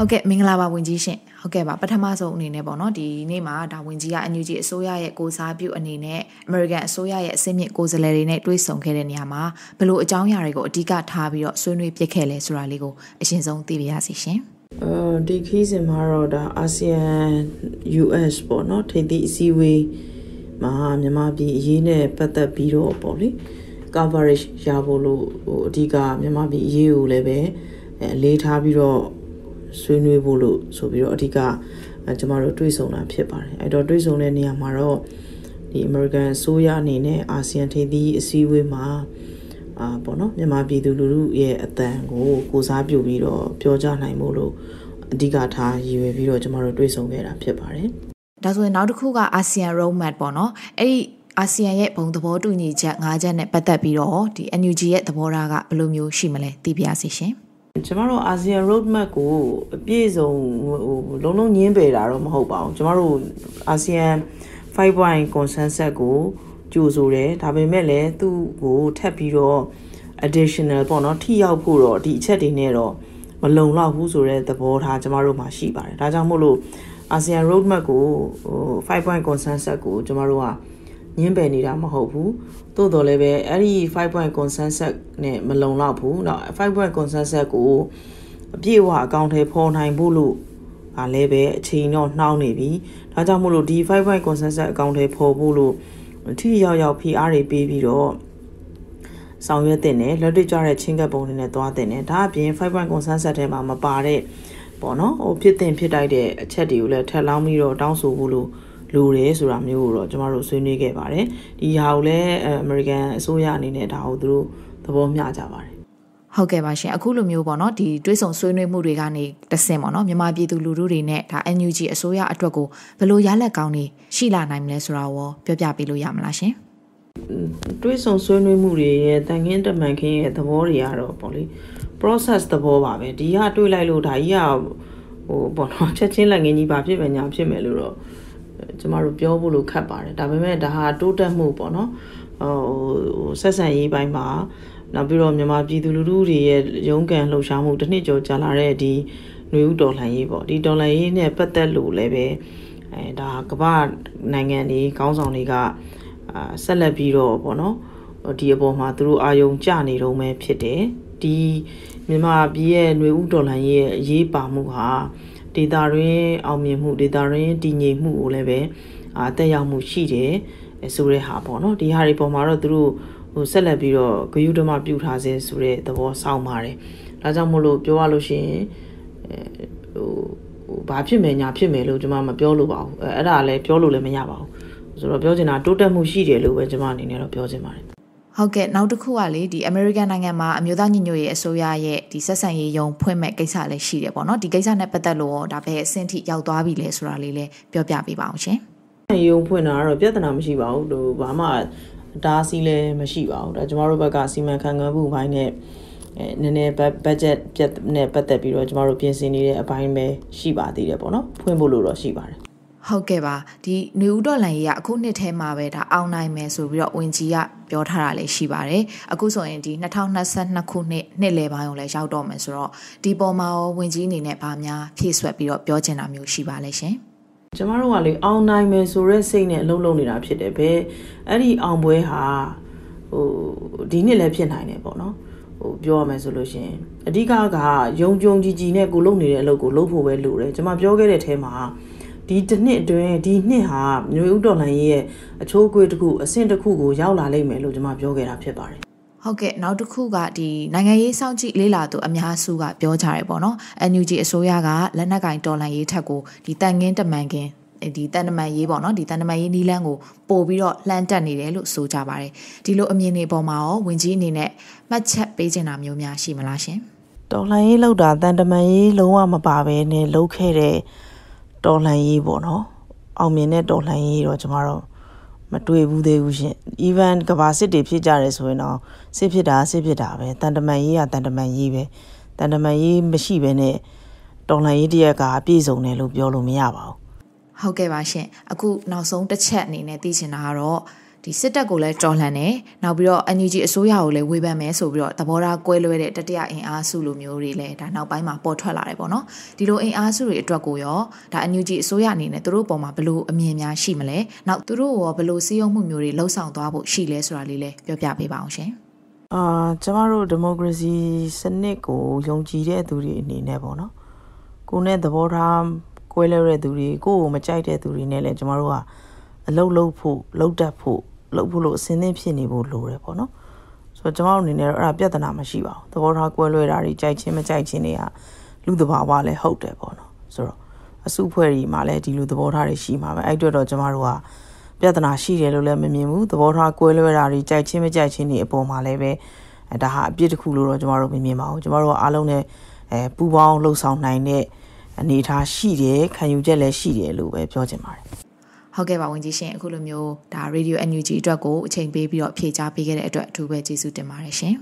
ဟုတ်ကဲ့မင်္ဂလာပါဝင်ကြီးရှင်ဟုတ်ကဲ့ပါပထမဆုံးအနေနဲ့ပေါ့နော်ဒီနေ့မှာဒါဝင်ကြီးက NUG အစိုးရရဲ့ကိုစားပြုအနေနဲ့ American အစိုးရရဲ့အစိမ့်မြင့်ကိုယ်စားလှယ်တွေနဲ့တွေ့ဆုံခဲ့တဲ့နေရာမှာဘလို့အကြောင်းအရာတွေကိုအဓိကထားပြီးတော့ဆွေးနွေးပြခဲ့လဲဆိုတာလေးကိုအရင်ဆုံးသိပါရစေရှင်အဲဒီခီးစဉ်မှာတော့ဒါအာဆီယံ US ပေါ့နော်ထိပ်သီးအစည်းအဝေးမှာမြန်မာပြည်အရေးနဲ့ပတ်သက်ပြီးတော့ပေါ့လေ coverage ရဖို့လို့ဟိုအဓိကမြန်မာပြည်အရေးကိုလည်းပဲအလေးထားပြီးတော့ ဆွေးနွေးဖို့လို့ဆိုပြီးတော့အဓိကကျမတို့တွေ့ဆုံတာဖြစ်ပါတယ်အဲ့တော့တွေ့ဆုံတဲ့နေရာမှာတော့ဒီ American အစိုးရအနေနဲ့အာဆီယံထိပ်သီးအစည်းအဝေးမှာအာပေါ့နော်မြန်မာပြည်သူလူထုရဲ့အတန်ကိုကိုစားပြုပြီးတော့ပြောကြနိုင်ဖို့လို့အဓိကထားရည်ရွယ်ပြီးတော့ကျမတို့တွေ့ဆုံခဲ့တာဖြစ်ပါတယ်ဒါဆိုရင်နောက်တစ်ခုကအာဆီယံ roadmap ပေါ့နော်အဲ့ဒီအာဆီယံရဲ့ဘုံသဘောတူညီချက်၅ချက်နဲ့ပတ်သက်ပြီးတော့ဒီ NUG ရဲ့သဘောထားကဘယ်လိုမျိုးရှိမလဲသိပြရစီရှင် ကျမတို့ ASEAN roadmap ကိုအပြည့်စုံဟိုလုံးလုံးညင်းပယ်တာတော့မဟုတ်ပါဘူးကျမတို့ ASEAN 5 point consensus ကိုကြိုဆိုတယ်ဒါပေမဲ့လည်းသူ့ကိုထပ်ပြီးတော့ additional ပေါ့နော်ထိရောက်ဖို့တော့ဒီအချက်တွေနဲ့တော့မလုံလောက်ဘူးဆိုတဲ့သဘောထားကျမတို့မှာရှိပါတယ်ဒါကြောင့်မို့လို့ ASEAN roadmap ကိုဟို5 point consensus ကိုကျမတို့က ညှင်းပယ်နေတာမဟုတ်ဘူးသို့တော်လည်းပဲအဲ့ဒီ5 point consensus နဲ့မလုံလောက်ဘူးเนาะ5 point consensus ကိုအပြည့်အဝအကောင့်ထဲပေါ်နိုင်ဖို့လို့ဒါလည်းပဲအချိန်တော့နှောင်းနေပြီဒါကြောင့်မို့လို့ဒီ5 point consensus အကောင့်ထဲပေါ်ဖို့လို့ထိရောက်ရောက် PR တွေပေးပြီးတော့ဆောင်ရွက်တင်တယ်လက်တွေ့ကြတဲ့ချင်းကပ်ပုံတွေနဲ့သွားတင်တယ်ဒါအပြင်5 point consensus ထဲမှာမပါတဲ့ပေါ့နော်ဟိုဖြစ်တင်ဖြစ်တိုက်တဲ့အချက်တွေကိုလည်းထပ်လောင်းပြီးတော့တောင်းဆိုဖို့လို့ လိုတယ်ဆိုတာမျိုးကိုတော့ကျမတို့ဆွေးနွေးခဲ့ပါတယ်ဒီဟာကိုလည်းအမေရိကန်အစိုးရအနေနဲ့ဒါကိုသူတို့သဘောမျှကြပါတယ်ဟုတ်ကဲ့ပါရှင်အခုလိုမျိုးပေါ့နော်ဒီတွေးဆုံဆွေးနွေးမှုတွေကနေတဆင့်ပေါ့နော်မြန်မာပြည်သူလူထုတွေနဲ့ဒါ NUG အစိုးရအတွက်ကိုဘယ်လိုရလက်ကောင်းနေရှိလာနိုင်မလဲဆိုတာရောပြောပြပေးလို့ရမလားရှင်တွေးဆုံဆွေးနွေးမှုတွေရဲ့တန်ခင်းတမန်ခင်းရဲ့သဘောတွေကတော့ပေါ့လေ process သဘောပါပဲဒီကတွေးလိုက်လို့ဒါကြီးကဟိုပေါ့နော်ချက်ချင်းလက်ငင်းကြီးပါဖြစ်မယ်ညာဖြစ်မယ်လို့တော့ ကျမတို့ပြောဖို့လို့ခက်ပါတယ်ဒါပေမဲ့ဒါဟာတိုးတက်မှုပေါ့နော်ဟိုဆက်ဆံရေးပိုင်းမှာနောက်ပြီးတော့မြန်မာပြည်သူလူထုတွေရဲ့ရုန်းကန်လှုပ်ရှားမှုတစ်နှစ်ကျော်ကြာလာတဲ့ဒီຫນွေဥတော်လှန်ရေးပေါ့ဒီတော်လှန်ရေးနဲ့ပတ်သက်လို့လည်းပဲအဲဒါကမ္ဘာနိုင်ငံတွေခေါင်းဆောင်တွေကအာဆက်လက်ပြီးတော့ပေါ့နော်ဒီအပေါ်မှာသူတို့အာယုံကြနေတော့မှဖြစ်တယ်ဒီမြန်မာပြည်ရဲ့ຫນွေဥတော်လှန်ရေးရဲ့အရေးပါမှုဟာ ဒေတာရင်းအောင်မြင်မှုဒေတာရင်းတည်ငြိမ်မှုကိုလည်းပဲအာတက်ရောက်မှုရှိတယ်ဆိုတဲ့ဟာပေါ့နော်ဒီဟာတွေပေါ်မှာတော့သူတို့ဟိုဆက်လက်ပြီးတော့ဂယုဓမ္မပြုထားစေဆိုတဲ့သဘောစောင့်ပါတယ်ဒါကြောင့်မို့လို့ပြောရလို့ရှိရင်ဟိုဟိုဘာဖြစ်မယ်ညာဖြစ်မယ်လို့ကျွန်မမပြောလို့ပါဘူးအဲ့ဒါလည်းပြောလို့လည်းမရပါဘူးဆိုတော့ပြောချင်တာတိုးတက်မှုရှိတယ်လို့ပဲကျွန်မအနေနဲ့တော့ပြောချင်ပါတယ် ဟုတ်ကဲ့နောက်တစ်ခုကလေဒီ American နိုင်ငံမှာအမျိုးသားညီညွတ်ရေးအစိုးရရဲ့ဒီဆက်ဆံရေးယုံဖွင့်မဲ့ကိစ္စလည်းရှိတယ်ပေါ့နော်ဒီကိစ္စနဲ့ပတ်သက်လို့ဒါပဲအဆင့်ထိရောက်သွားပြီလဲဆိုတာလေးလည်းပြောပြပေးပါအောင်ရှင်ယုံဖွင့်တာကတော့ပြဿနာမရှိပါဘူးဟိုဘာမှဒါစီလည်းမရှိပါဘူးဒါကျမတို့ဘက်ကစီမံခန့်ခွဲမှုဘိုင်းနဲ့အဲနည်းနည်း budget ပြတ်နဲ့ပတ်သက်ပြီးတော့ကျမတို့ပြင်ဆင်နေတဲ့အပိုင်းပဲရှိပါသေးတယ်ပေါ့နော်ဖွင့်ဖို့လို့တော့ရှိပါတယ် ဟုတ်ကဲ့ပါဒီနယူးဒေါ်လန်ကြီးကအခုနှစ်ထဲမှာပဲဒါအောင်နိုင်မယ်ဆိုပြီးတော့ဝင်ကြီးကပြောထားတာလည်းရှိပါတယ်အခုဆိုရင်ဒီ2022ခုနှစ်နှစ်လယ်ပိုင်းကိုလည်းရောက်တော့မယ်ဆိုတော့ဒီပေါ်မှာရောဝင်ကြီးအနေနဲ့ဗာများဖြည့်ဆွက်ပြီးတော့ပြောချင်တာမျိုးရှိပါလဲရှင်ကျမတို့ကလေအောင်နိုင်မယ်ဆိုတဲ့စိတ်နဲ့အလုပ်လုပ်နေတာဖြစ်တယ်ဘယ်အဲ့ဒီအောင်ပွဲဟာဟိုဒီနှစ်လည်းဖြစ်နိုင်တယ်ပေါ့နော်ဟိုပြောရမယ်ဆိုလို့ရှင်အဓိကကယုံကြုံကြည်ကြည်နဲ့ကိုလုပ်နေတဲ့အလုပ်ကိုလုပ်ဖို့ပဲလိုတယ်ကျွန်မပြောခဲ့တဲ့အဲမှာ ဒီတစ်နှစ်အတွင်းဒီနှစ်ဟာမျိုးဥတော်လိုင်းရဲ့အချိုးအကွေးတစ်ခုအဆင့်တစ်ခုကိုရောက်လာလိမ့်မယ်လို့ကျွန်မပြောခဲ့တာဖြစ်ပါတယ်ဟုတ်ကဲ့နောက်တစ်ခုကဒီနိုင်ငံရေးစောင့်ကြည့်လေးလာသူအများစုကပြောကြတယ်ပေါ့နော် NUG အစိုးရကလက်နက်ကင်တော်လှန်ရေးထက်ကိုဒီတန်ငင်းတမန်ကင်းဒီတန်တမန်ရေးပေါ့နော်ဒီတန်တမန်ရေးနီးလန်းကိုပို့ပြီးတော့လှမ်းတက်နေတယ်လို့ဆိုကြပါတယ်ဒီလိုအမြင်တွေပေါ်မှာရောဝင်ကြီးအနေနဲ့မှတ်ချက်ပေးချင်တာမျိုးများရှိမလားရှင်တော်လှန်ရေးလောက်တာတန်တမန်ရေးလုံးဝမပါဘဲနဲ့လှုပ်ခဲ့တဲ့ တော်လှန်ရေးပေါ့နော်အောင်မြင်တဲ့တော်လှန်ရေးတော့ကျမတို့မတွေ့ဘူးသေးဘူးရှင် even ကဘာစစ်တွေဖြစ်ကြတယ်ဆိုရင်တော့စစ်ဖြစ်တာစစ်ဖြစ်တာပဲတန်တမန်ရေးကတန်တမန်ရေးပဲတန်တမန်ရေးမရှိဘဲနဲ့တော်လှန်ရေးတရက်ကအပြည့်စုံတယ်လို့ပြောလို့မရပါဘူးဟုတ်ကဲ့ပါရှင်အခုနောက်ဆုံးတစ်ချက်အနေနဲ့သိချင်တာကတော့ ဒီဒီစစ်တပ်ကိုလည်းတော်လှန်တယ်နောက်ပြီးတော့ NUG အစိုးရကိုလည်းဝေဖန်မယ်ဆိုပြီးတော့သဘောထားကွဲလွဲတဲ့တတိယအင်အားစုလိုမျိုးတွေလည်းဒါနောက်ပိုင်းမှာပေါ်ထွက်လာတယ်ပေါ့နော်ဒီလိုအင်အားစုတွေအတွက်ကိုရောဒါ NUG အစိုးရအနေနဲ့သူတို့ပေါ်မှာဘလို့အမြင်များရှိမလဲနောက်သူတို့ရောဘလို့စည်းရုံးမှုမျိုးတွေလှုပ်ဆောင်သွားဖို့ရှိလဲဆိုတာလေးလည်းပြောပြပေးပါအောင်ရှင်အာကျမတို့ဒီမိုကရေစီစနစ်ကိုယုံကြည်တဲ့သူတွေအနေနဲ့ပေါ့နော်ကိုနဲ့သဘောထားကွဲလွဲတဲ့သူတွေကိုကိုမကြိုက်တဲ့သူတွေနဲ့လည်းကျမတို့ကအလုတ်လုတ်ဖို့လုတ်တက်ဖို့ လုတ်ဖို့လို့အစင်းသင်းဖြစ်နေဖို့လိုတယ်ပေါ့နော်ဆိုတော့ကျမတို့အနေနဲ့တော့အဲ့ဒါပြဿနာမရှိပါဘူးသဘောထားကွဲလွဲတာတွေကြိုက်ချင်းမကြိုက်ချင်းတွေကလူသဘာဝလည်းဟုတ်တယ်ပေါ့နော်ဆိုတော့အစုဖွဲ့တွေမှာလည်းဒီလိုသဘောထားတွေရှိမှာပဲအဲ့အတွက်တော့ကျမတို့ကပြဿနာရှိတယ်လို့လည်းမမြင်ဘူးသဘောထားကွဲလွဲတာတွေကြိုက်ချင်းမကြိုက်ချင်းတွေအပေါ်မှာလည်းပဲဒါဟာအပြစ်တစ်ခုလို့တော့ကျမတို့မမြင်ပါဘူးကျမတို့ကအားလုံးနဲ့အဲပူပေါင်းလှုပ်ဆောင်နိုင်တဲ့အနေအထားရှိတယ်ခံယူချက်လည်းရှိတယ်လို့ပဲပြောချင်ပါတယ် ဟုတ်ကဲ့ပါဝင်ကြီးရှင်အခုလိုမျိုးဒါ Radio NUG အတွက်ကိုအချိန်ပေးပြီးတော့ဖြေကြားပေးခဲ့တဲ့အတွက်အထူးပဲကျေးဇူးတင်ပါတယ်ရှင်